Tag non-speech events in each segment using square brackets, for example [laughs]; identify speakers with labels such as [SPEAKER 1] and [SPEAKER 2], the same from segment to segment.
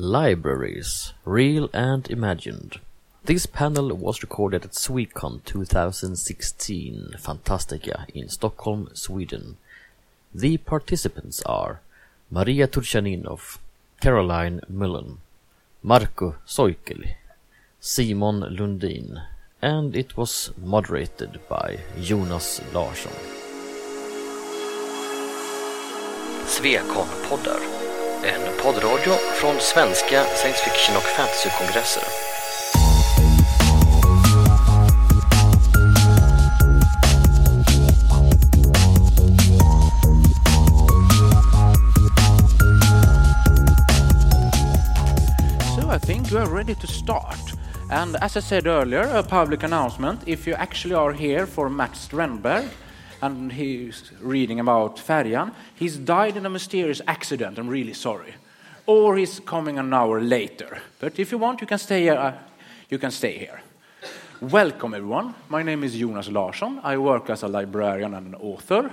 [SPEAKER 1] Libraries, Real and Imagined. This panel was recorded at Swecon 2016 Fantastica in Stockholm, Sweden. The participants are Maria Turtschaninoff, Caroline Mullan, Marco Soikeli, Simon Lundin, and it was moderated by Jonas Larsson. Swecon-poddar, en poddradio från svenska science fiction och fantasykongresser.
[SPEAKER 2] So I think we are ready to start. And as I said earlier, a public announcement. If you actually are here for Mats Strandberg, and he's reading about Färjan, he's died in a mysterious accident. I'm really sorry. Or he's coming an hour later. But if you want, you can stay here. Uh, you can stay here. Welcome, everyone. My name is Jonas Larsson. I work as a librarian and an author.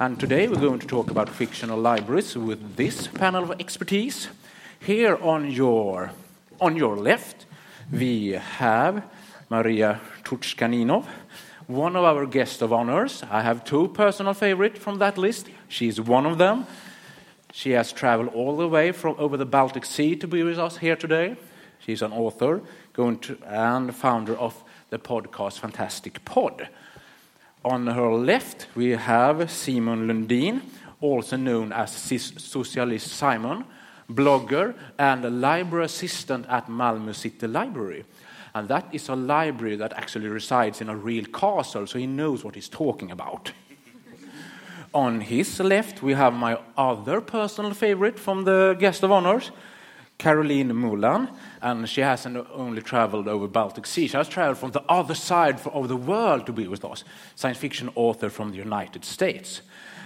[SPEAKER 2] And today we're going to talk about fictional libraries with this panel of expertise. Here on your, on your left, we have Maria Turtschaninoff, one of our guests of honors. I have two personal favorites from that list. She's one of them. She has traveled all the way from over the Baltic Sea to be with us here today. She's an author going to, and founder of the podcast Fantastic Pod. On her left, we have Simon Lundin, also known as Socialist Simon, blogger and a library assistant at Malmö City Library. And that is a library that actually resides in a real castle, so he knows what he's talking about. [laughs] On his left, we have my other personal favorite from the guest of honors, Caroline Mullan, and she hasn't only traveled over Baltic Sea, she has traveled from the other side of the world to be with us, science fiction author from the United States.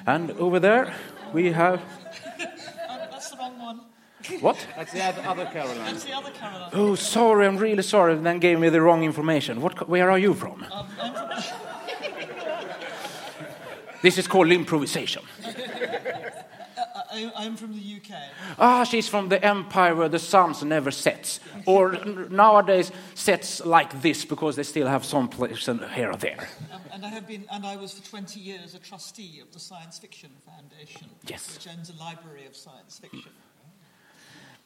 [SPEAKER 2] And over there, we have. [laughs]
[SPEAKER 3] That's the wrong one.
[SPEAKER 2] What? That's the other Caroline.
[SPEAKER 3] That's the other Caroline.
[SPEAKER 2] Oh, sorry, I'm really sorry. Then gave me the wrong information. What, where are you from?
[SPEAKER 3] Um, from, [laughs]
[SPEAKER 2] This is called improvisation. [laughs]
[SPEAKER 3] I, I'm from the UK.
[SPEAKER 2] Ah, she's from the empire where the sun never sets. Or nowadays sets like this because they still have some place here or there.
[SPEAKER 3] Um, and I have been, and I was for 20 years a trustee of the Science Fiction Foundation,
[SPEAKER 2] Yes.
[SPEAKER 3] which owns a library of science fiction.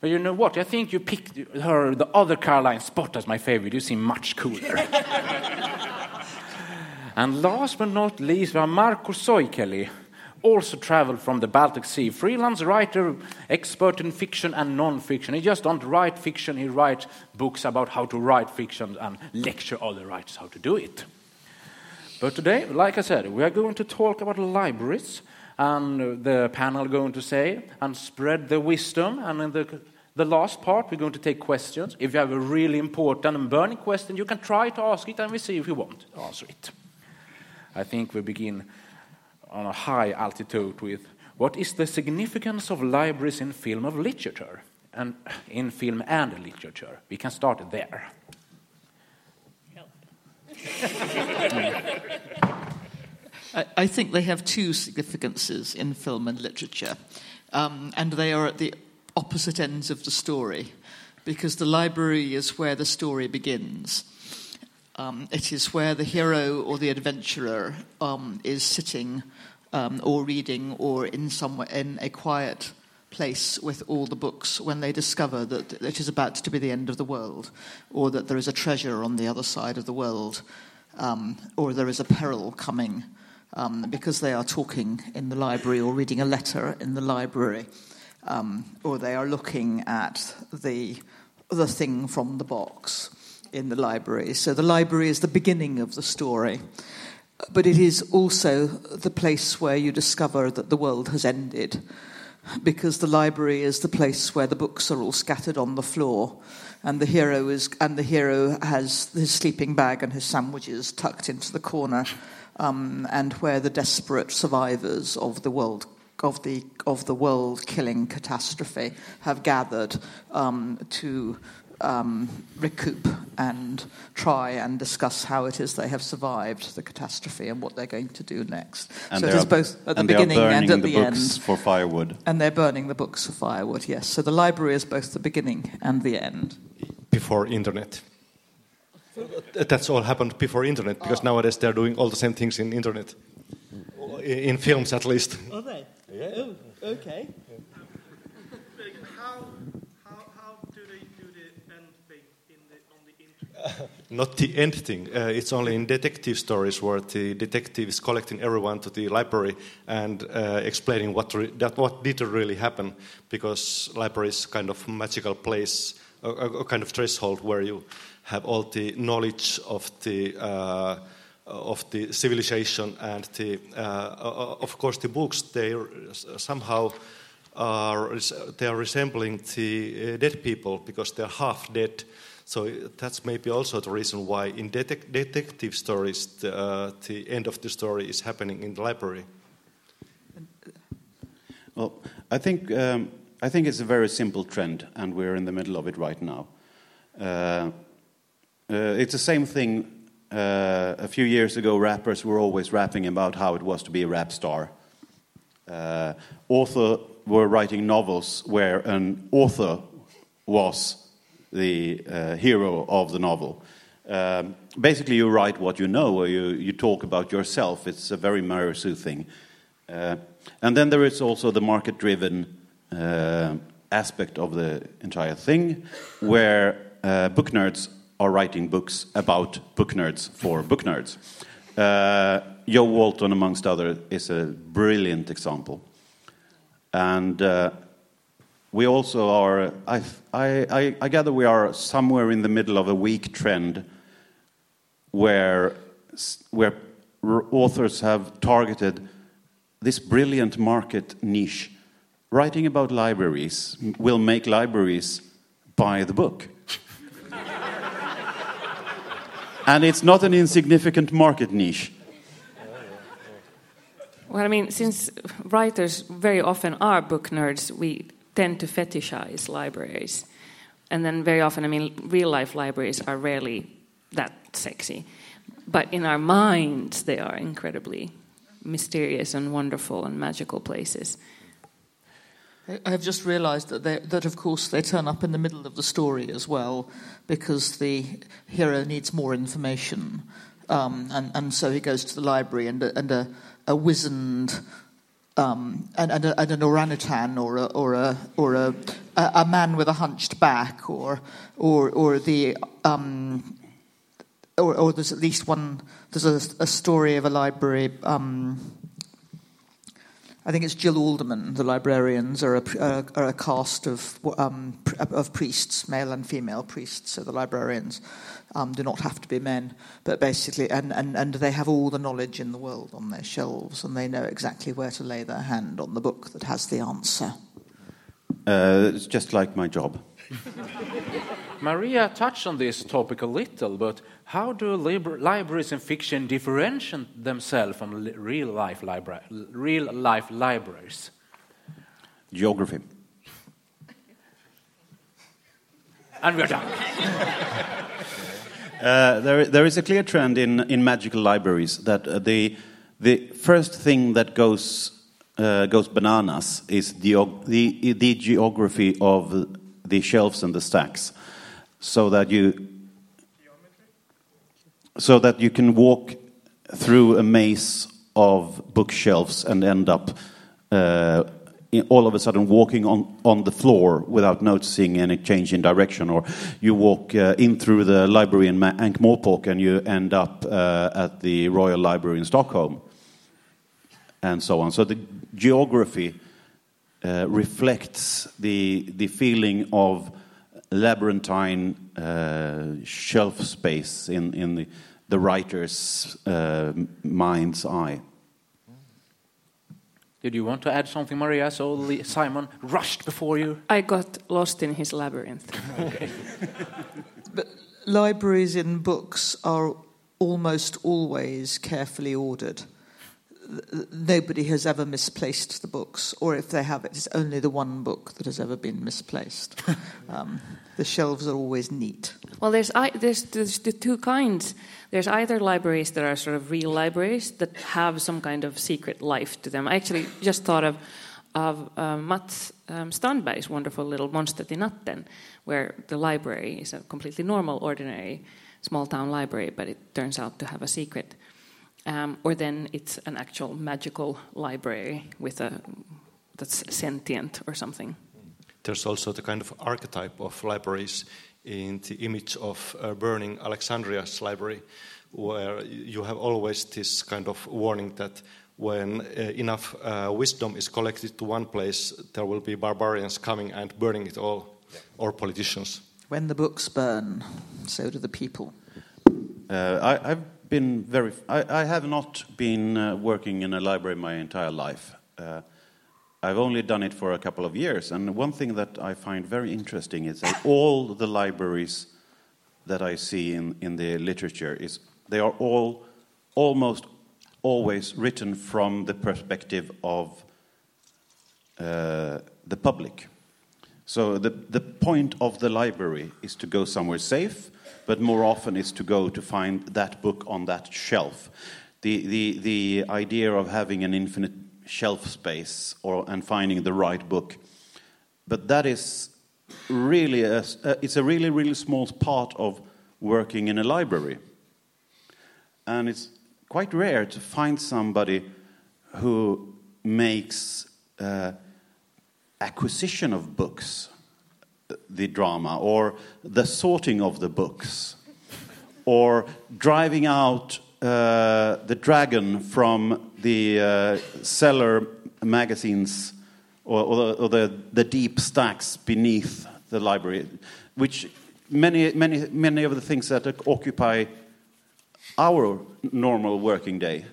[SPEAKER 2] But you know what? I think you picked her, the other Caroline spot as my favorite. You seem much cooler. [laughs] and last but not least, we have Marko Soikeli, also traveled from the Baltic Sea. Freelance writer, expert in fiction and non-fiction. He just don't write fiction, he writes books about how to write fiction and lecture other writers how to do it. But today, like I said, we are going to talk about libraries, and the panel going to say and spread the wisdom. And in the, the last part, we're going to take questions. If you have a really important and burning question, you can try to ask it, and we see if you want to answer it. I think we begin on a high altitude with what is the significance of libraries in film of literature and [sighs] in film and literature. We can start there. [laughs]
[SPEAKER 4] I, think they have two significances in film and literature, um, and they are at the opposite ends of the story, because the library is where the story begins. Um, it is where the hero or the adventurer um, is sitting um, or reading or in somewhere in a quiet place with all the books when they discover that it is about to be the end of the world, or that there is a treasure on the other side of the world, um, or there is a peril coming, um, because they are talking in the library or reading a letter in the library, um, or they are looking at the the thing from the box in the library. So the library is the beginning of the story. But it is also the place where you discover that the world has ended, because the library is the place where the books are all scattered on the floor, and the hero is and the hero has his sleeping bag and his sandwiches tucked into the corner, um, and where the desperate survivors of the world of the of the world killing catastrophe have gathered um, to um, recoup and try and discuss how it is they have survived the catastrophe and what they're going to do next.
[SPEAKER 5] And
[SPEAKER 4] so it
[SPEAKER 5] they
[SPEAKER 4] is
[SPEAKER 5] are-
[SPEAKER 4] both at the
[SPEAKER 5] and they are
[SPEAKER 4] beginning and
[SPEAKER 5] burning
[SPEAKER 4] at
[SPEAKER 5] the
[SPEAKER 4] the,
[SPEAKER 5] books
[SPEAKER 4] end.
[SPEAKER 5] for firewood.
[SPEAKER 4] And they're burning the books for firewood, yes. So the library is both the beginning and the end.
[SPEAKER 6] before internet. That's all happened before internet because nowadays they're doing all the same things in internet, in in films at least.
[SPEAKER 4] Are they? Okay.
[SPEAKER 7] How, how, how do they do the end thing in the, on the internet? [laughs]
[SPEAKER 6] Not the end thing. Uh, it's only in detective stories where the detective is collecting everyone to the library and uh, explaining what re- that what did really happen, because library is kind of magical place, a, a, a kind of threshold where you have all the knowledge of the. Uh, of the civilization and the, uh, of course, the books. They somehow are they are resembling the uh, dead people because they're half dead. So that's maybe also the reason why in detec- detective stories the, uh, the end of the story is happening in the library.
[SPEAKER 5] Well, I think um, I think it's a very simple trend, and we're in the middle of it right now. Uh, uh, it's the same thing. Uh, a few years ago, rappers were always rapping about how it was to be a rap star. Uh, author were writing novels where an author was the uh, hero of the novel. Um, basically, you write what you know, or you, you talk about yourself. It's a very Mary Sue thing. Uh, and then there is also the market driven uh, aspect of the entire thing, where uh, book nerds are writing books about book nerds for book nerds. Uh, Jo Walton, amongst others, is a brilliant example. And uh, we also are, I, I, I gather we are somewhere in the middle of a weak trend where, where authors have targeted this brilliant market niche. Writing about libraries will make libraries buy the book. And it's not an insignificant market niche.
[SPEAKER 8] Well, I mean, since writers very often are book nerds, we tend to fetishize libraries. And then very often, I mean, real life libraries are rarely that sexy. But in our minds, they are incredibly mysterious and wonderful and magical places.
[SPEAKER 4] I have just realised that, that, of course, they turn up in the middle of the story as well, because the hero needs more information, um, and, and so he goes to the library, and a, and a, a wizened, um, and, and, a, and, an orangutan, or a, or a, or a, a man with a hunched back, or, or, or the, um, or, or, there's at least one. There's a, a story of a library. I think it's Jill Alderman. The librarians are a, are a cast of, um, of priests, male and female priests. So the librarians um, do not have to be men, but basically, and, and, and they have all the knowledge in the world on their shelves, and they know exactly where to lay their hand on the book that has the answer.
[SPEAKER 5] Uh, it's just like my job. [laughs]
[SPEAKER 2] Maria touched on this topic a little, but how do libra- libraries in fiction differentiate themselves from li- real life libra- real life libraries?
[SPEAKER 5] Geography. [laughs]
[SPEAKER 2] And we're done. [laughs]
[SPEAKER 5] uh, there, there is a clear trend in, in magical libraries that uh, the, the first thing that goes, uh, goes bananas is the, the, the geography of the shelves and the stacks so that you so that you can walk through a maze of bookshelves and end up uh, all of a sudden walking on, on the floor without noticing any change in direction or you walk uh, in through the library in Ankh-Morpork and you end up uh, at the Royal Library in Stockholm and so on. So the geography uh, reflects the the feeling of labyrinthine uh, shelf space in, in the, the writer's uh, mind's eye.
[SPEAKER 2] Did you want to add something, Maria? So Simon rushed before you.
[SPEAKER 8] I got lost in his labyrinth. [laughs] [laughs]
[SPEAKER 4] but libraries in books are almost always carefully ordered. Nobody has ever misplaced the books, or if they have, it's only the one book that has ever been misplaced. [laughs] um, the shelves are always neat.
[SPEAKER 8] Well, there's, I, there's, there's the two kinds. There's either libraries that are sort of real libraries that have some kind of secret life to them. I actually just thought of, of uh, Mats um, Strandberg's wonderful little Monster i natten, where the library is a completely normal, ordinary small town library, but it turns out to have a secret. Um, or then it's an actual magical library with a that's sentient or something.
[SPEAKER 6] There's also the kind of archetype of libraries in the image of uh, burning Alexandria's library, where you have always this kind of warning that when uh, enough uh, wisdom is collected to one place, there will be barbarians coming and burning it all, or politicians.
[SPEAKER 4] When the books burn, so do the people.
[SPEAKER 5] Uh, I, have been very. I, I have not been uh, working in a library my entire life. Uh, I've only done it for a couple of years, and one thing that I find very interesting is that all the libraries that I see in, in the literature is they are all almost always written from the perspective of uh, the public. So the, the point of the library is to go somewhere safe, but more often is to go to find that book on that shelf. The, the, the idea of having an infinite shelf space or, and finding the right book. But that is really a, it's a really, really small part of working in a library. And it's quite rare to find somebody who makes uh, acquisition of books the drama, or the sorting of the books, or driving out uh, the dragon from the uh, cellar magazines or, or, the, or the, the, deep stacks beneath the library, which many, many, many of the things that occupy our normal working day.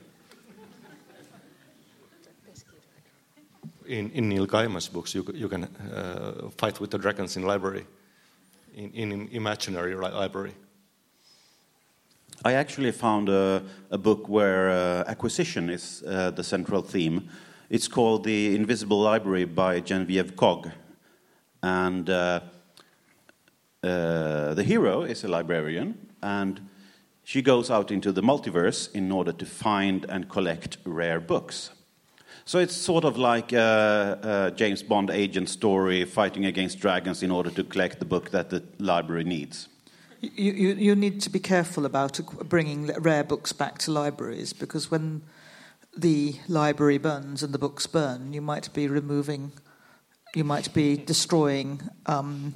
[SPEAKER 6] In, in Neil Gaiman's books, you, you can uh, fight with the dragons in library, in, in imaginary library.
[SPEAKER 5] I actually found a, a book where uh, acquisition is uh, the central theme. It's called The Invisible Library by Genevieve Cogg. And uh, uh, the hero is a librarian, and she goes out into the multiverse in order to find and collect rare books. So it's sort of like a, a James Bond agent story fighting against dragons in order to collect the book that the library needs.
[SPEAKER 4] You, you, you, need to be careful about bringing rare books back to libraries because when the library burns and the books burn, you might be removing, you might be destroying um,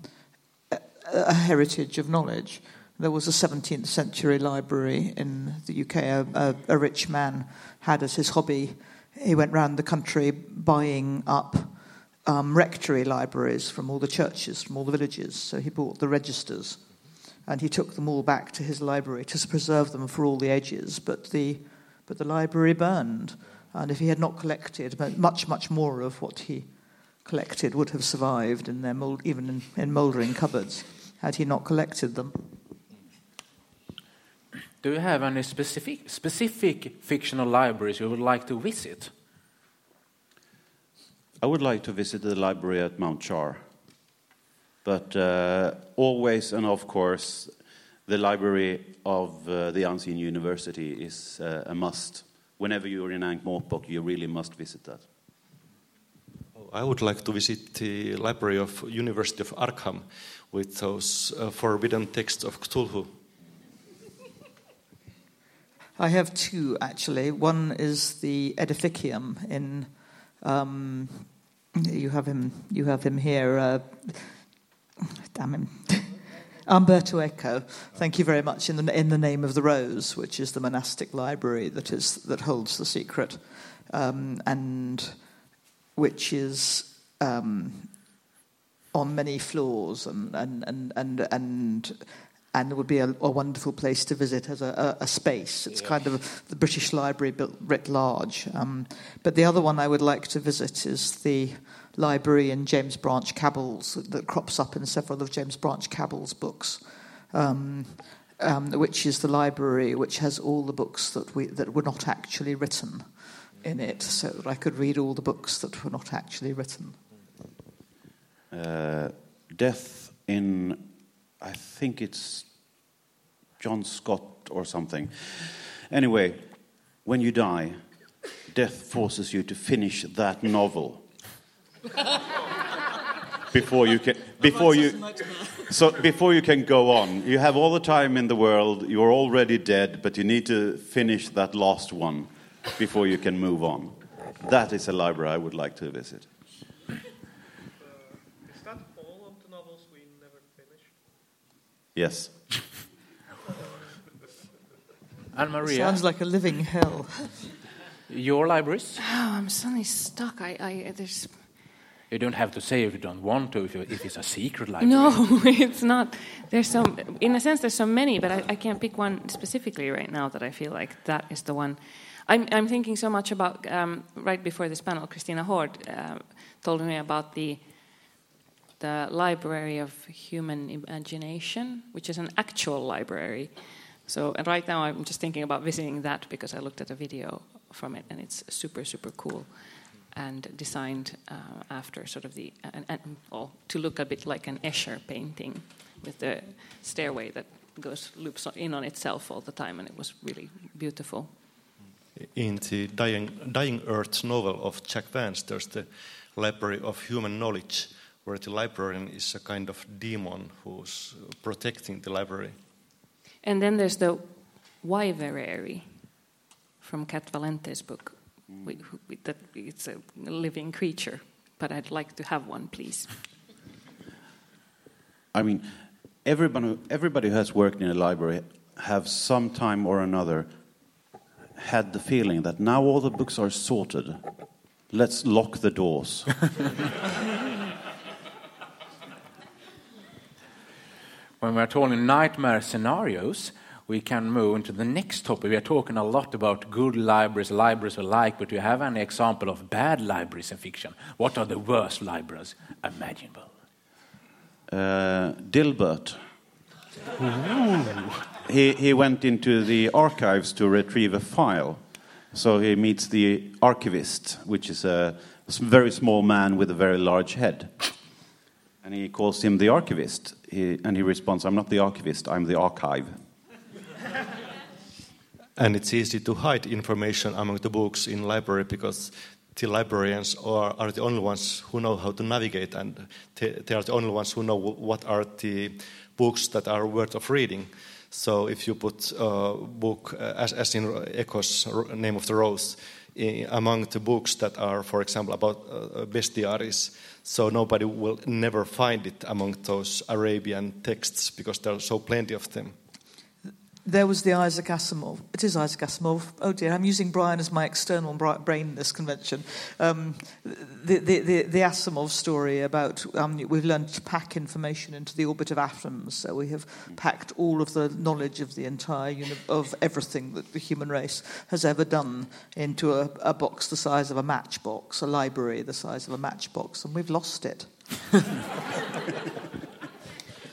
[SPEAKER 4] a, a, heritage of knowledge. There was a 17th century library in the UK. A, a, a rich man had as his hobby, he went round the country buying up um, rectory libraries from all the churches, from all the villages. So he bought the registers and he took them all back to his library to preserve them for all the ages. But the, but the library burned, and if he had not collected, much, much more of what he collected would have survived in their mold, even in, in mouldering cupboards had he not collected them.
[SPEAKER 2] Do you have any specific, specific fictional libraries you would like to visit?
[SPEAKER 5] I would like to visit the library at Mount Char. But uh, always and of course, the library of uh, the Unseen University is uh, a must. Whenever you're in Ankh-Morpork, you really must visit that.
[SPEAKER 6] Oh, I would like to visit the library of University of Arkham with those uh, forbidden texts of Cthulhu.
[SPEAKER 4] I have two actually. One is the Aedificium in. Um, you have him. You have him here. Uh, damn him. [laughs] Umberto Eco, thank you very much. In the, in the Name of the Rose, which is the monastic library that, is, that holds the secret, um, and which is um, on many floors and, and, and, and, and, and it would be a, a wonderful place to visit as a, a, a space. It's yeah. kind of the British Library built writ large. Um, but the other one I would like to visit is the library in James Branch Cabell's that crops up in several of James Branch Cabell's books, um, um, which is the library which has all the books that we that were not actually written.
[SPEAKER 9] in it so that I could read all the books that were not actually written.
[SPEAKER 5] Uh, death in, I think it's John Scott or something. Anyway, when you die, death forces you to finish that novel. [laughs] Before you can before you so before you can go on you have all the time in the world you're already dead but you need to finish that last one before you can move on. That is a library i would like to visit
[SPEAKER 10] Uh, is that all of the novels we never finished?
[SPEAKER 5] Yes [laughs]
[SPEAKER 2] And Maria,
[SPEAKER 9] Sounds like a living hell.
[SPEAKER 2] your libraries?
[SPEAKER 8] Oh, I'm suddenly stuck. I, I there's
[SPEAKER 2] You don't have to say if you don't want to, if, you, if it's a secret library.
[SPEAKER 8] no, [laughs] it's not. There's so in a sense there's so many, but I, I can't pick one specifically right now that I feel like that is the one. I'm, I'm thinking so much about um, right before this panel, Christina Hord uh, told me about the the Library of Human Imagination, which is an actual library. So and right now I'm just thinking about visiting that because I looked at a video from it and it's super super cool and designed uh, after sort of the and, and, well, to look a bit like an Escher painting with the stairway that goes loops in on itself all the time and it was really beautiful.
[SPEAKER 6] In the Dying, Dying Earth novel of Jack Vance, there's the Library of Human Knowledge, where the librarian is a kind of demon who's protecting the library.
[SPEAKER 8] And then there's the Wyverary from Cat Valente's book. We, we, that it's a living creature, but I'd like to have one, please.
[SPEAKER 5] i mean everybody, everybody who has worked in a library have some time or another had the feeling that now all the books are sorted let's lock the doors [laughs]
[SPEAKER 2] When we're talking nightmare scenarios, we can move into the next topic. We are talking a lot about good libraries, libraries alike, but do you have any example of bad libraries in fiction? What are the worst libraries imaginable?
[SPEAKER 5] uh, Dilbert. he, he went into the archives to retrieve a file. So he meets the archivist, which is a very small man with a very large head. And he calls him the archivist. He, and he responds, I'm not the archivist, I'm the archive. [laughs]
[SPEAKER 6] And it's easy to hide information among the books in library because the librarians are, are the only ones who know how to navigate and they, they are the only ones who know what are the books that are worth of reading. So if you put a book, as, as in Eco's Name of the Rose, among the books that are, for example, about uh, bestiaries, so nobody will never find it among those Arabian texts because there are so plenty of them.
[SPEAKER 9] There was the Isaac Asimov. It is Isaac Asimov. Oh dear, I'm using Brian as my external brain in this convention. Um, the, the, the, the Asimov story about um, we've learned to pack information into the orbit of atoms. So we have packed all of the knowledge of the entire uni- of everything that the human race has ever done into a, a box the size of a matchbox, a library the size of a matchbox, and we've lost it. [laughs]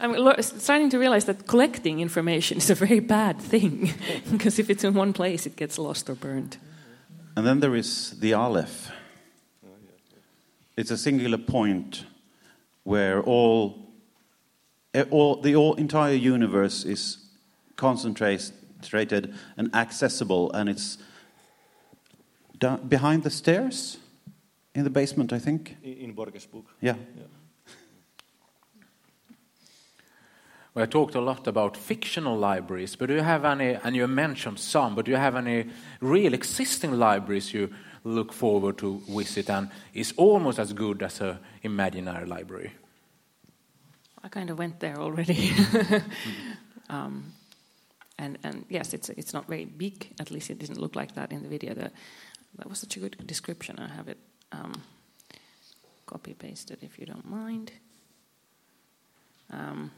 [SPEAKER 8] I'm starting to realize that collecting information is a very bad thing [laughs] because if it's in one place, it gets lost or burned.
[SPEAKER 5] And then there is the Aleph. It's a singular point where all, eh, all the all, entire universe is concentrated and accessible, and it's down, behind the stairs in the basement, I think.
[SPEAKER 6] In, in Borges' book.
[SPEAKER 5] Yeah.
[SPEAKER 2] We talked a lot about fictional libraries, but do you have any, and you mentioned some, but do you have any real existing libraries you look forward to visit and is almost as good as a imaginary library?
[SPEAKER 8] I kind of went there already. [laughs] um, and, and yes, it's, it's not very big, at least it didn't look like that in the video. That was such a good description. I have it um, copy pasted if you don't mind. Um,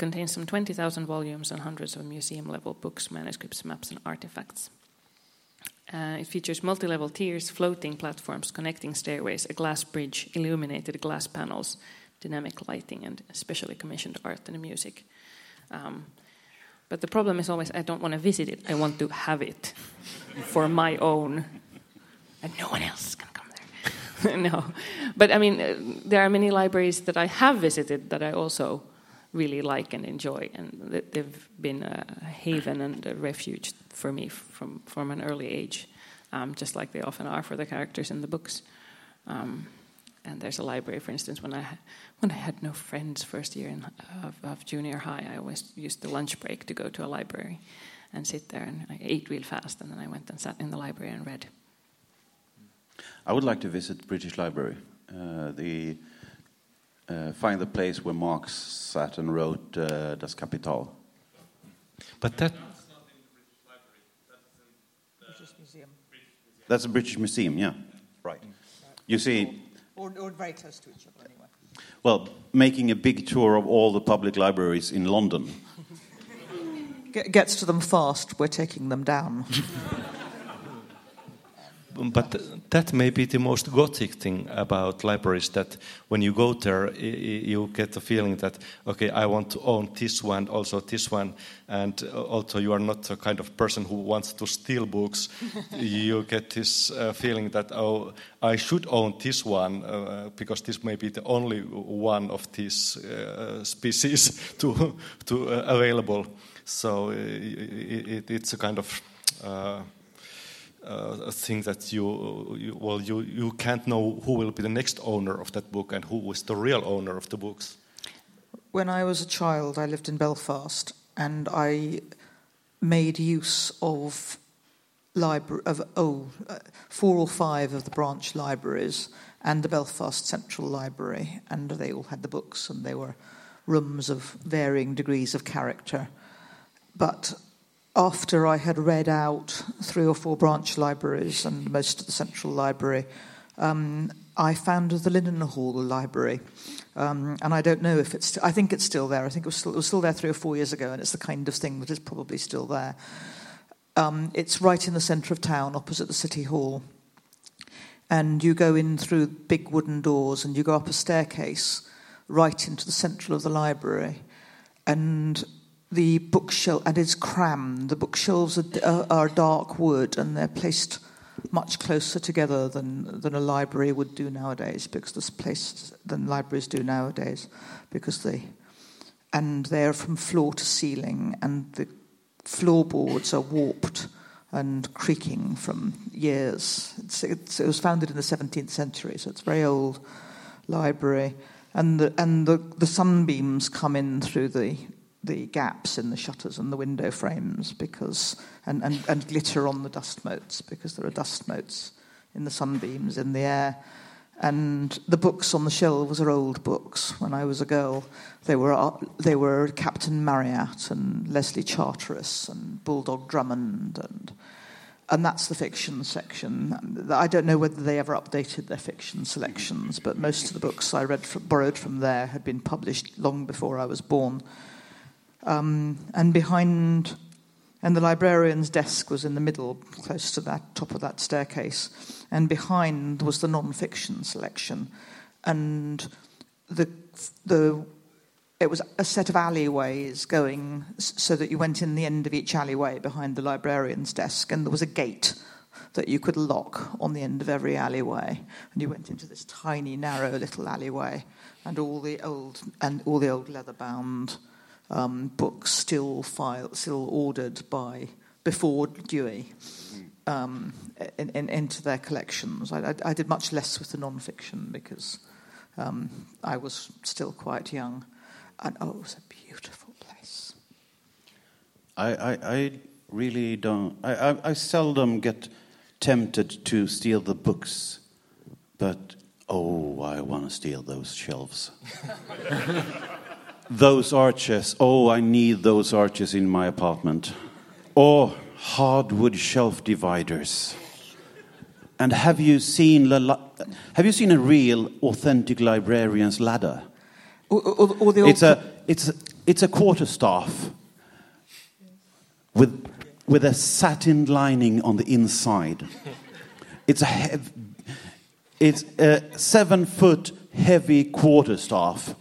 [SPEAKER 8] contains some 20,000 volumes and hundreds of museum level books, manuscripts, maps, and artifacts. Uh, it features multi level tiers, floating platforms, connecting stairways, a glass bridge, illuminated glass panels, dynamic lighting, and specially commissioned art and music. Um, But the problem is always I don't want to visit it. I want to have it for my own, and no one else can come there. [laughs] no, but I mean, uh, there are many libraries that I have visited that I also really like and enjoy, and they've been a haven and a refuge for me from from an early age, um, just like they often are for the characters in the books. Um, and there's a library, for instance, when I when I had no friends first year in, of, of junior high, I always used the lunch break to go to a library and sit there, and I ate real fast, and then I went and sat in the library and read.
[SPEAKER 5] I would like to visit the British Library. Uh, the uh, find the place where Marx sat and wrote uh, Das Kapital.
[SPEAKER 6] But that
[SPEAKER 4] British Museum.
[SPEAKER 5] That's a British museum, yeah. Right. You see,
[SPEAKER 4] Or, or very close to each other, anyway.
[SPEAKER 5] well, making a big tour of all the public libraries in London.
[SPEAKER 4] Get, gets to them fast, we're taking them down. [laughs]
[SPEAKER 6] But that may be the most gothic thing about libraries that when you go there, you get the feeling that, okay, I want to own this one, also this one. And uh, also, you are not the kind of person who wants to steal books. [laughs] you get this uh, feeling that, oh, I should own this one uh, because this may be the only one of these uh, species [laughs] to, to uh, available. So uh, it, it, it's a kind of. Uh, uh, a thing that you, you well you, you can't know who will be the next owner of that book and who is the real owner of the books.
[SPEAKER 4] When I was a child, I lived in Belfast, and I made use of libra- of oh, uh, four or five of the branch libraries and the Belfast Central Library, and they all had the books, and they were rooms of varying degrees of character. But after I had read out three or four branch libraries and most of the Central Library, um, I found the Linen Hall Library. Um, and I don't know if it's, I think it's still there. I think it was still, it was still there three or four years ago, and it's the kind of thing that is probably still there. Um, it's right in the centre of town, opposite the City Hall. And you go in through big wooden doors and you go up a staircase right into the central of the library. And the bookshelf, and it's crammed. The bookshelves are, are, are dark wood and they're placed much closer together than, than a library would do nowadays because this place than libraries do nowadays because they and they're from floor to ceiling and the floorboards are warped and creaking from years. It's, it's, it was founded in the 17th century, so it's a very old library. And the, and the, the sunbeams come in through the, the gaps in the shutters and the window frames because, and, and, and glitter on the dust motes because there are dust motes in the sunbeams in the air. And the books on the shelves are old books. When I was a girl, they were, uh, they were Captain Marryat and Leslie Charteris and Bulldog Drummond. And, and that's the fiction section. I don't know whether they ever updated their fiction selections, but most of the books I read from, borrowed from there had been published long before I was born. Um, and behind, and the librarian's desk was in the middle, close to that top of that staircase. And behind was the non-fiction selection, and the the it was a set of alleyways going so that you went in the end of each alleyway behind the librarian's desk, and there was a gate that you could lock on the end of every alleyway, and you went into this tiny, narrow little alleyway, and all the old and all the old leather-bound um, books still filed, still ordered by before Dewey um, in, in, into their collections. I, I, I, did much less with the non-fiction because um, I was still quite young, and oh, it was a beautiful place.
[SPEAKER 5] I, I, I really don't. I, I, I seldom get tempted to steal the books, but oh, I want to steal those shelves. [laughs] those arches. Oh, I need those arches in my apartment. Or hardwood shelf dividers. And have you seen have you seen a real, authentic librarian's ladder?
[SPEAKER 4] Or, or, or the
[SPEAKER 5] it's a it's a, it's a quarterstaff with with a satin lining on the inside. It's a hev- it's a seven foot heavy quarterstaff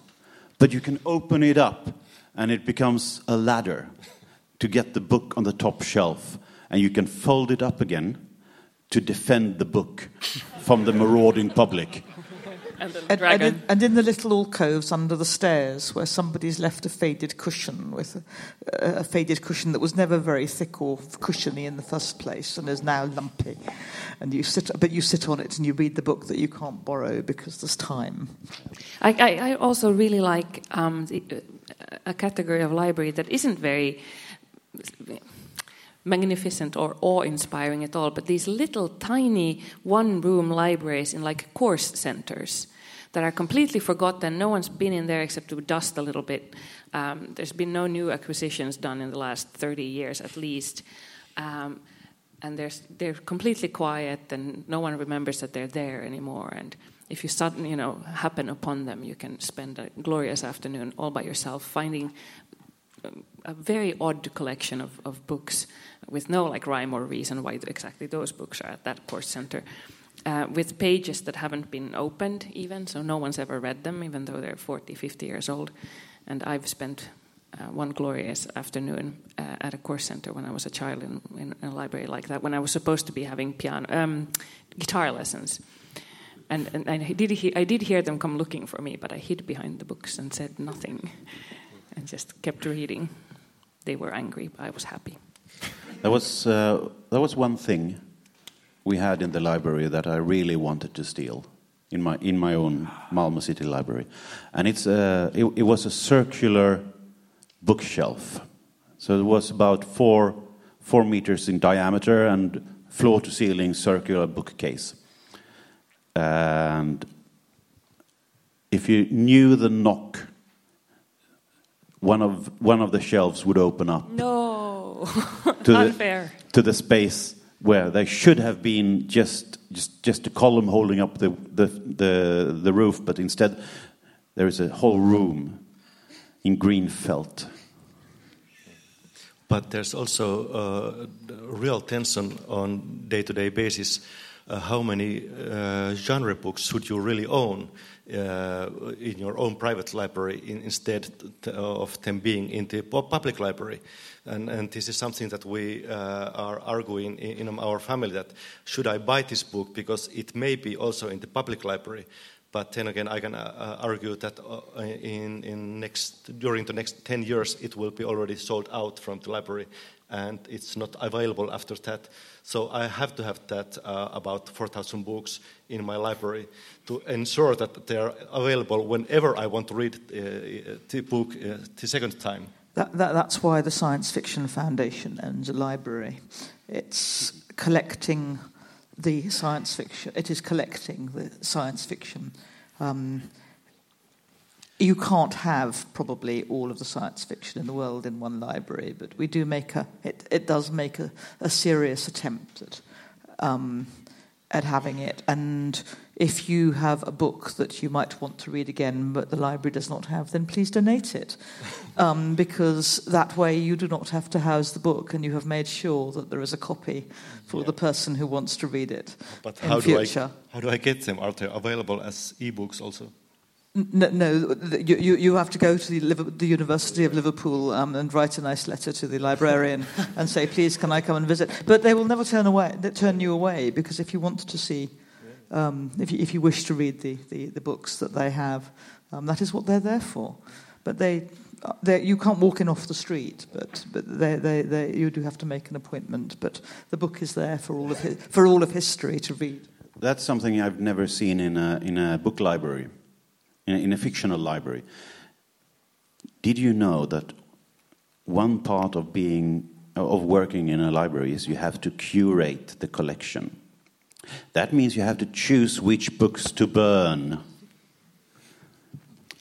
[SPEAKER 5] but you can open it up and it becomes a ladder to get the book on the top shelf, and you can fold it up again to defend the book from the marauding public.
[SPEAKER 8] And the
[SPEAKER 4] And, and, and in the little alcoves under the stairs where somebody's left a faded cushion with a, a faded cushion that was never very thick or cushiony in the first place and is now lumpy. And you sit, but you sit on it and you read the book that you can't borrow because there's time.
[SPEAKER 8] I, I, I also really like um, the, uh, a category of library that isn't very magnificent or awe-inspiring at all, but these little tiny one-room libraries in like course centers that are completely forgotten. No one's been in there except to dust a little bit. Um, there's been no new acquisitions done in the last 30 years at least. Um, and they're, they're completely quiet and no one remembers that they're there anymore. And if you suddenly, you know, happen upon them, you can spend a glorious afternoon all by yourself finding a very odd collection of, of books with no like rhyme or reason why exactly those books are at that course center. Uh, with pages that haven't been opened even, so no one's ever read them, even though they're 40, 50 years old. And I've spent uh, one glorious afternoon uh, at a course center when I was a child in, in a library like that, when I was supposed to be having piano, um, guitar lessons. And, and I, did he, I did hear them come looking for me, but I hid behind the books and said nothing and just kept reading. They were angry, but I was happy.
[SPEAKER 5] There was, uh, was one thing we had in the library that I really wanted to steal in my, in my own Malmo City library. And it's, uh, it, it was a circular bookshelf. So it was about four, four meters in diameter and floor to ceiling circular bookcase. And if you knew the knock, one of, one of the shelves would open up
[SPEAKER 8] No, [laughs]
[SPEAKER 5] to the,
[SPEAKER 8] unfair.
[SPEAKER 5] to the space where there should have been just just just a column holding up the the the, the roof, but instead there is a whole room in green felt.
[SPEAKER 6] But there's also uh, real tension on day-to-day basis. Uh, how many uh, genre books should you really own uh, in your own private library in, instead of them being in the public library? And, and this is something that we are arguing in, in our family that should I buy this book because it may be also in the public library, but then again, I can uh, argue that uh, in, in next, during the next 10 years, it will be already sold out from the library and it's not available after that. So I have to have that uh, about 4,000 books in my library to ensure that they are available whenever I want to read uh, the book uh, the second time.
[SPEAKER 4] That, that, that's why the Science Fiction Foundation owns a library. It's collecting the science fiction. It is collecting the science fiction. Um, you can't have probably all of the science fiction in the world in one library, but we do make a. It, it does make a, a serious attempt at um, at having it. And if you have a book that you might want to read again, but the library does not have, then please donate it, [laughs] um, because that way you do not have to house the book, and you have made sure that there is a copy for the person who wants to read it
[SPEAKER 6] But
[SPEAKER 4] in
[SPEAKER 6] how do, I, how do I get them? Are they available as e-books also?
[SPEAKER 4] No, no you, you, you have to go to the, Liver- the University of Liverpool um, and write a nice letter to the librarian [laughs] and say, please, can I come and visit? But they will never turn, away, turn you away because if you want to see, um, if, you, if you wish to read the, the, the books that they have, um, that is what they're there for. But they, uh, they, you can't walk in off the street, but, but they, they, they, you do have to make an appointment. But the book is there for all of, hi- for all of history to read.
[SPEAKER 5] That's something I've never seen in a, in a book library, in a, in a fictional library. Did you know that one part of being of working in a library is you have to curate the collection. That means you have to choose which books to burn.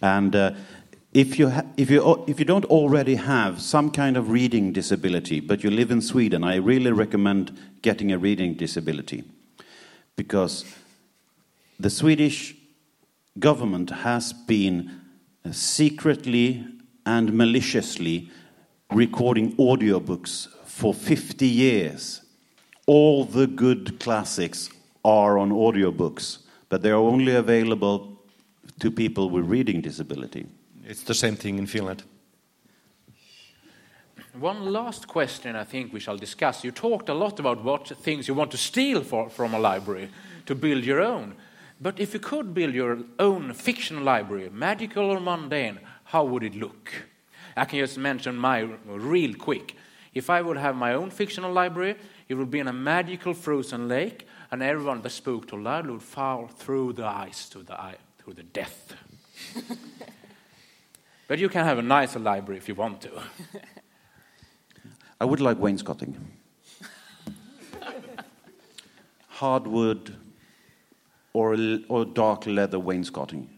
[SPEAKER 5] And uh, if you, if, you, if you don't already have some kind of reading disability, but you live in Sweden, I really recommend getting a reading disability because the Swedish government has been uh, secretly and maliciously recording audiobooks for 50 years. All the good classics are on audiobooks, but they are only available to people with reading disability.
[SPEAKER 6] It's the same thing in Finland.
[SPEAKER 2] One last question I think we shall discuss. You talked a lot about what things you want to steal for, from a library to build your own. But if you could build your own fiction library, magical or mundane, how would it look? I can just mention my real quick. If I would have my own fictional library, it would be in a magical frozen lake, and everyone that spoke too loud would fall through the ice to the, eye, through the death. [laughs] but you can have a nicer library if you want to.
[SPEAKER 5] I would like wainscoting. [laughs] Hardwood or, or dark leather wainscoting.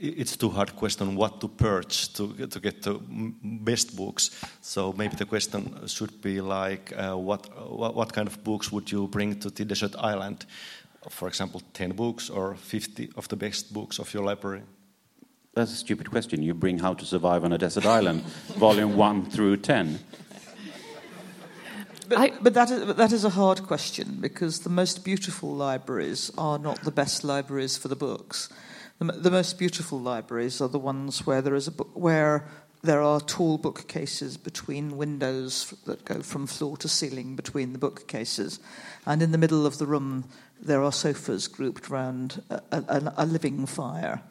[SPEAKER 6] It's too hard question what to purge to, get- to get the best books. So maybe the question should be like, uh, what, what what kind of books would you bring to the desert island? For example, ten books or fifty of the best books of your library.
[SPEAKER 5] That's a stupid question. You bring How to Survive on a Desert Island, [laughs] volume 1 through 10.
[SPEAKER 4] But,
[SPEAKER 8] I-
[SPEAKER 4] but that, is, that is a hard question because the most beautiful libraries are not the best libraries for the books. The, the most beautiful libraries are the ones where there is a book, where there are tall bookcases between windows that go from floor to ceiling between the bookcases, and in the middle of the room there are sofas grouped round a, a, a living fire,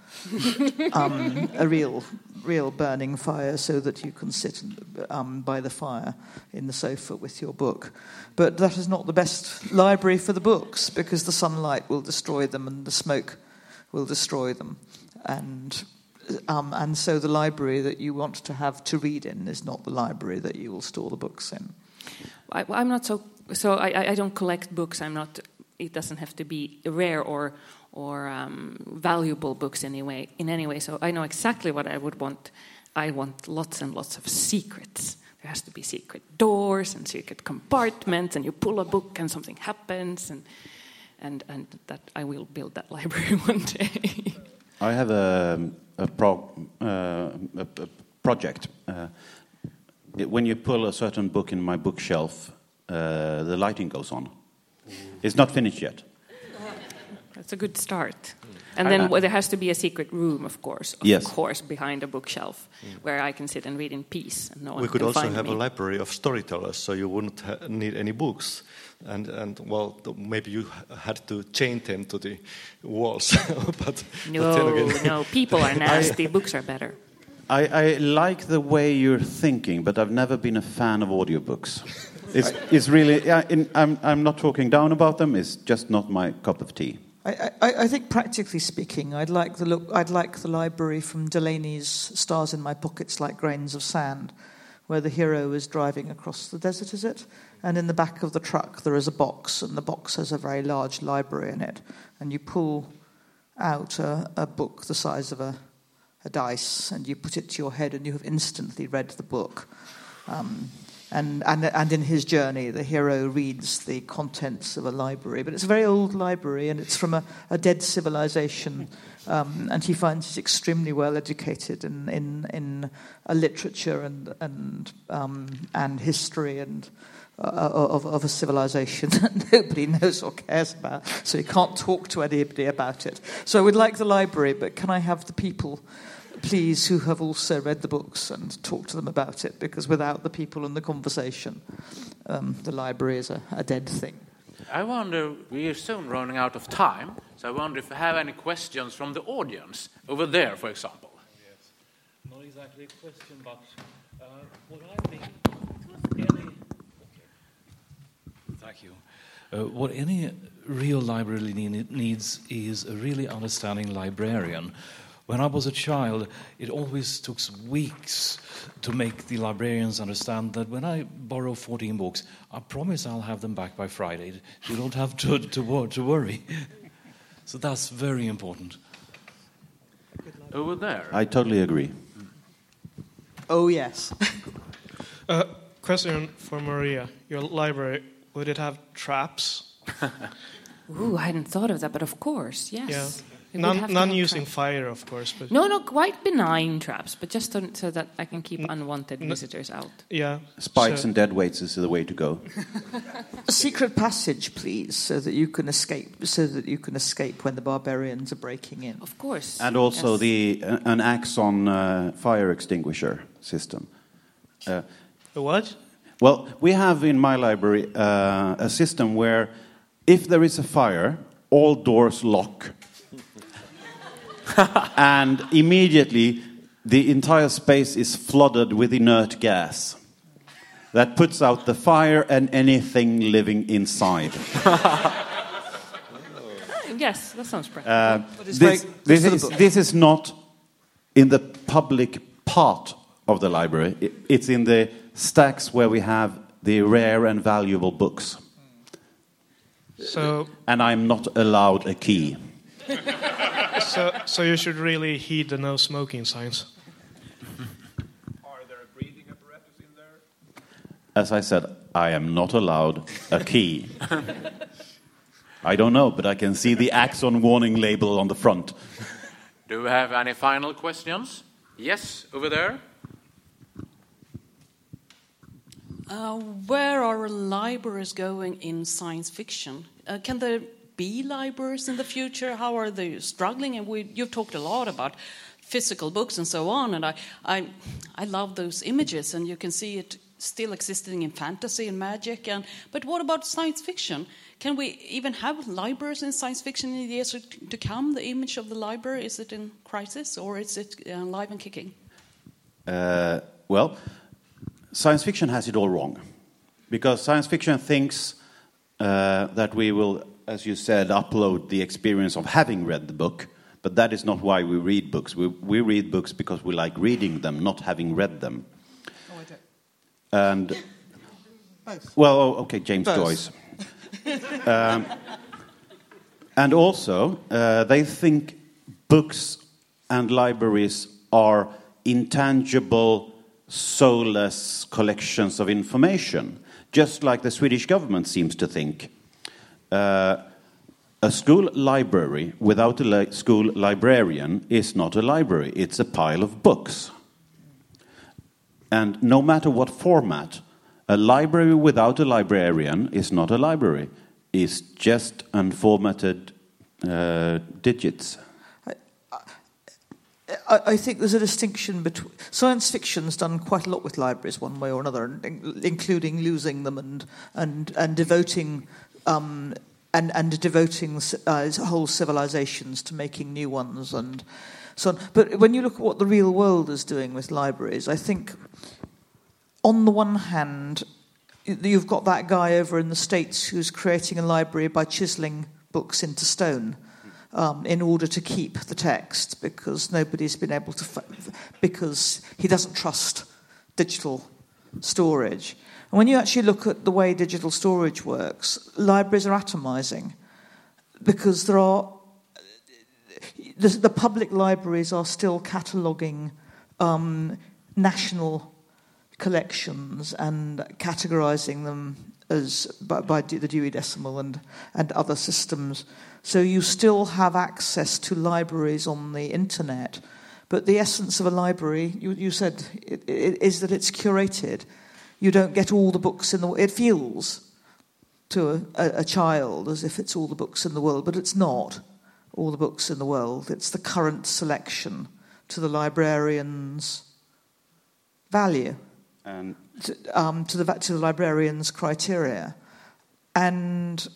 [SPEAKER 4] [laughs] um, a real, real burning fire, so that you can sit um, by the fire in the sofa with your book. But that is not the best library for the books because the sunlight will destroy them and the smoke will destroy them, and um, and so the library that you want to have to read in is not the library that you will store the books in.
[SPEAKER 8] I, I'm not so so. I, I- I don't collect books. I'm not. It doesn't have to be rare or or um, valuable books anyway. In any way, so I know exactly what I would want. I want lots and lots of secrets. There has to be secret doors and secret compartments, and you pull a book and something happens, and and and that I will build that [laughs] library one day.
[SPEAKER 5] I have a, a, pro, uh, a, a project. Uh, when you pull a certain book in my bookshelf, uh, the lighting goes on. It's not finished yet.
[SPEAKER 8] That's a good start. Mm. And then well, there has to be a secret room, of course, of
[SPEAKER 5] Yes.
[SPEAKER 8] course, behind a bookshelf, mm. where I can sit and read in peace, and no one
[SPEAKER 6] we could
[SPEAKER 8] can
[SPEAKER 6] also
[SPEAKER 8] find
[SPEAKER 6] have
[SPEAKER 8] me.
[SPEAKER 6] a library of storytellers, so you wouldn't ha- need any books. And, and well, th- maybe you h- had to chain them to the walls. [laughs] but, but
[SPEAKER 8] No,
[SPEAKER 6] again,
[SPEAKER 8] no, people are [laughs] nasty. Books are better.
[SPEAKER 5] I, I like the way you're thinking, but I've never been a fan of audiobooks. It's, it's really, yeah, in, I'm, I'm not talking down about them, it's just not my cup of tea.
[SPEAKER 4] I, I, I think, practically speaking, I'd like the look. I'd like the library from Delany's "Stars in My Pockets Like Grains of Sand," where the hero is driving across the desert. Is it? And in the back of the truck there is a box, and the box has a very large library in it. And you pull out a, a book the size of a, a dice, and you put it to your head, and you have instantly read the book. Um, and, and, and in his journey, the hero reads the contents of a library. But it's a very old library, and it's from a, a dead civilization. Um, and he finds he's extremely well educated in, in, in uh, literature and, and, um, and history and uh, of, of a civilization [laughs] that nobody knows or cares about. So he can't talk to anybody about it. So I would like the library, but can I have the people? Please, who have also read the books and talk to them about it, because without the people and the conversation, um, the library is a, a dead thing.
[SPEAKER 2] I wonder, we are soon running out of time, so I wonder if you have any questions from the audience, over there, for example.
[SPEAKER 11] Not exactly a question, but uh, what I think, any, thank you. Uh, what any real library ne- needs is a really understanding librarian. When I was a child, it always took weeks to make the librarians understand that when I borrow 14 books, I promise I'll have them back by Friday. You don't have to, to, to worry. [laughs] So that's very important.
[SPEAKER 2] Over there.
[SPEAKER 5] I totally agree.
[SPEAKER 4] Oh, yes. [laughs]
[SPEAKER 10] Uh, question for Maria. Your library, would it have traps? [laughs]
[SPEAKER 8] Ooh, I hadn't thought of that, but of course, yes.
[SPEAKER 10] Yeah.
[SPEAKER 8] It
[SPEAKER 10] None, none using
[SPEAKER 8] traps.
[SPEAKER 10] fire, of course, but
[SPEAKER 8] No, no, quite benign traps, but just so, so that I can keep unwanted visitors out.
[SPEAKER 10] yeah.
[SPEAKER 5] Spikes
[SPEAKER 10] so-
[SPEAKER 5] and dead weights is the way to go.
[SPEAKER 4] a secret passage, please, so that you can escape. So that you can escape when the barbarians are breaking in.
[SPEAKER 8] Of course.
[SPEAKER 5] And also
[SPEAKER 8] yes.
[SPEAKER 5] the uh, an Axon uh, fire extinguisher system. Uh,
[SPEAKER 10] A what?
[SPEAKER 5] well, we have in my library uh, a system where if there is a fire, all doors lock. [laughs] and immediately the entire space is flooded with inert gas that puts out the fire and anything living inside. [laughs]
[SPEAKER 8] Yes, that sounds practical.
[SPEAKER 5] Uh,
[SPEAKER 4] But it's
[SPEAKER 5] this, this, is, this is not in the public part of the library. I- It's in the stacks where we have the rare and valuable books.
[SPEAKER 10] So,
[SPEAKER 5] And I'm not allowed a key. [laughs]
[SPEAKER 10] so, so you should really heed the no smoking signs. Are there breathing apparatus in there?
[SPEAKER 5] As I said, I am not allowed a key. I don't know, but I can see the Axon warning label on the front.
[SPEAKER 2] Do we have any final questions? Yes, over there.
[SPEAKER 12] Uh, where are libraries going in science fiction? Uh, can there be libraries in the future? How are they struggling? And we, you've talked a lot about physical books and so on, and I, I, I love those images, and you can see it still existing in fantasy and magic. And but what about science fiction? Can we even have libraries in science fiction in the years to, come? The image of the library is it in crisis or is it uh, live and kicking?
[SPEAKER 5] Uh, well, science fiction has it all wrong. Because science fiction thinks uh, that we will, as you said, upload the experience of having read the book, but that is not why we read books. We, we read books because we like reading them, not having read them.
[SPEAKER 4] Oh, I don't.
[SPEAKER 5] And,
[SPEAKER 4] Both.
[SPEAKER 5] well, oh, okay, James
[SPEAKER 4] Both.
[SPEAKER 5] Joyce. um, and also, uh, they think books and libraries are intangible, soulless collections of information, just like the Swedish government seems to think. Uh, a school library without a li- school librarian is not a library, it's a pile of books. And no matter what format, a library without a librarian is not a library, it's just unformatted uh, digits.
[SPEAKER 4] I, I think there's a distinction between science fiction's done quite a lot with libraries, one way or another, in- including losing them and and and devoting. Um, and, and devoting uh, whole civilizations to making new ones and so on. But when you look at what the real world is doing with libraries, I think on the one hand, you've got that guy over in the States who's creating a library by chiseling books into stone um, in order to keep the text because nobody's been able to, f- because he doesn't trust digital storage. And when you actually look at the way digital storage works, libraries are atomizing because there are the, the public libraries are still cataloguing um, national collections and categorizing them as by, by the Dewey Decimal and, and other systems. So you still have access to libraries on the internet, but the essence of a library, you, you said, it, it, is that it's curated. You don't get all the books in the world. It feels to a, a, a child as if it's all the books in the world, but it's not all the books in the world. It's the current selection to the librarian's value
[SPEAKER 5] And
[SPEAKER 4] to, um, to, the, to the librarian's criteria. And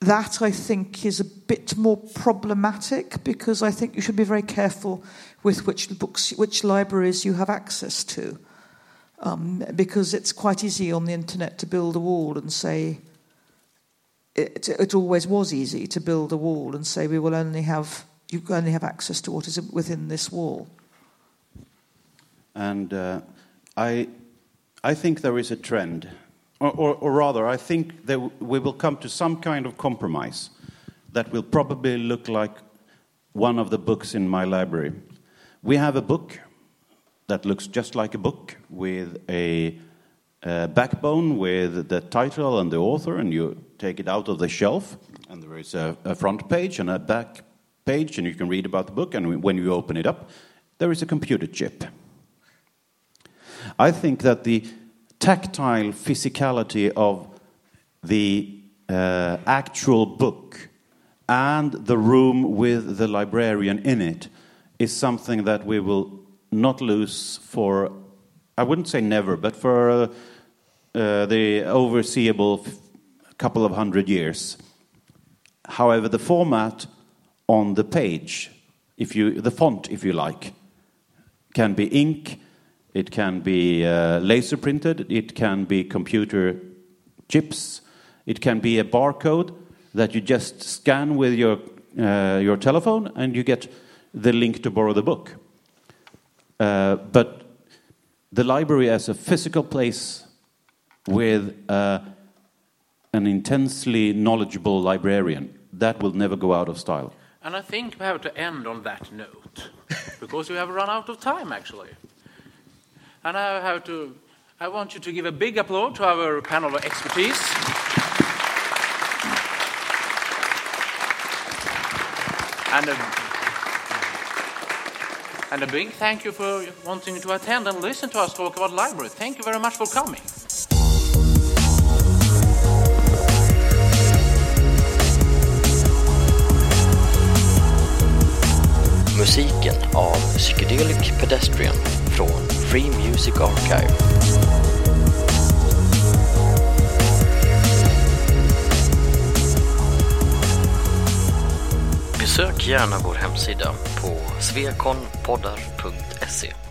[SPEAKER 4] that, I think, is a bit more problematic because I think you should be very careful with which books, which libraries you have access to. Um, because it's quite easy on the internet to build a wall and say, it, it always was easy to build a wall and say we will only have you only have access to what is within this wall.
[SPEAKER 5] And uh, I, I think there is a trend, or, or, or rather, I think that we will come to some kind of compromise that will probably look like one of the books in my library. We have a book that looks just like a book with a, backbone with the title and the author, and you take it out of the shelf, and there is a, a front page and a back page, and you can read about the book, and when you open it up, there is a computer chip. I think that the tactile physicality of the uh, actual book and the room with the librarian in it is something that we will not lose for I wouldn't say never, but for uh, uh, the overseeable couple of hundred years. However, the format on the page, if you, the font, if you like, can be ink, it can be uh, laser printed, it can be computer chips, it can be a barcode that you just scan with your, uh, your telephone and you get the link to borrow the book. Uh, but the library as a physical place with uh, an intensely knowledgeable librarian, that will never go out of style.
[SPEAKER 2] And I think we have to end on that note [laughs] because we have run out of time actually. And I have to, I want you to give a big applause to our panel of expertise. And a, and a big thank you for wanting to attend and listen to us talk about library. Thank you very much for coming.
[SPEAKER 1] Musiken av Psychedelic Pedestrian från Free Music Archive. Besök gärna vår hemsida på svekonpoddar.se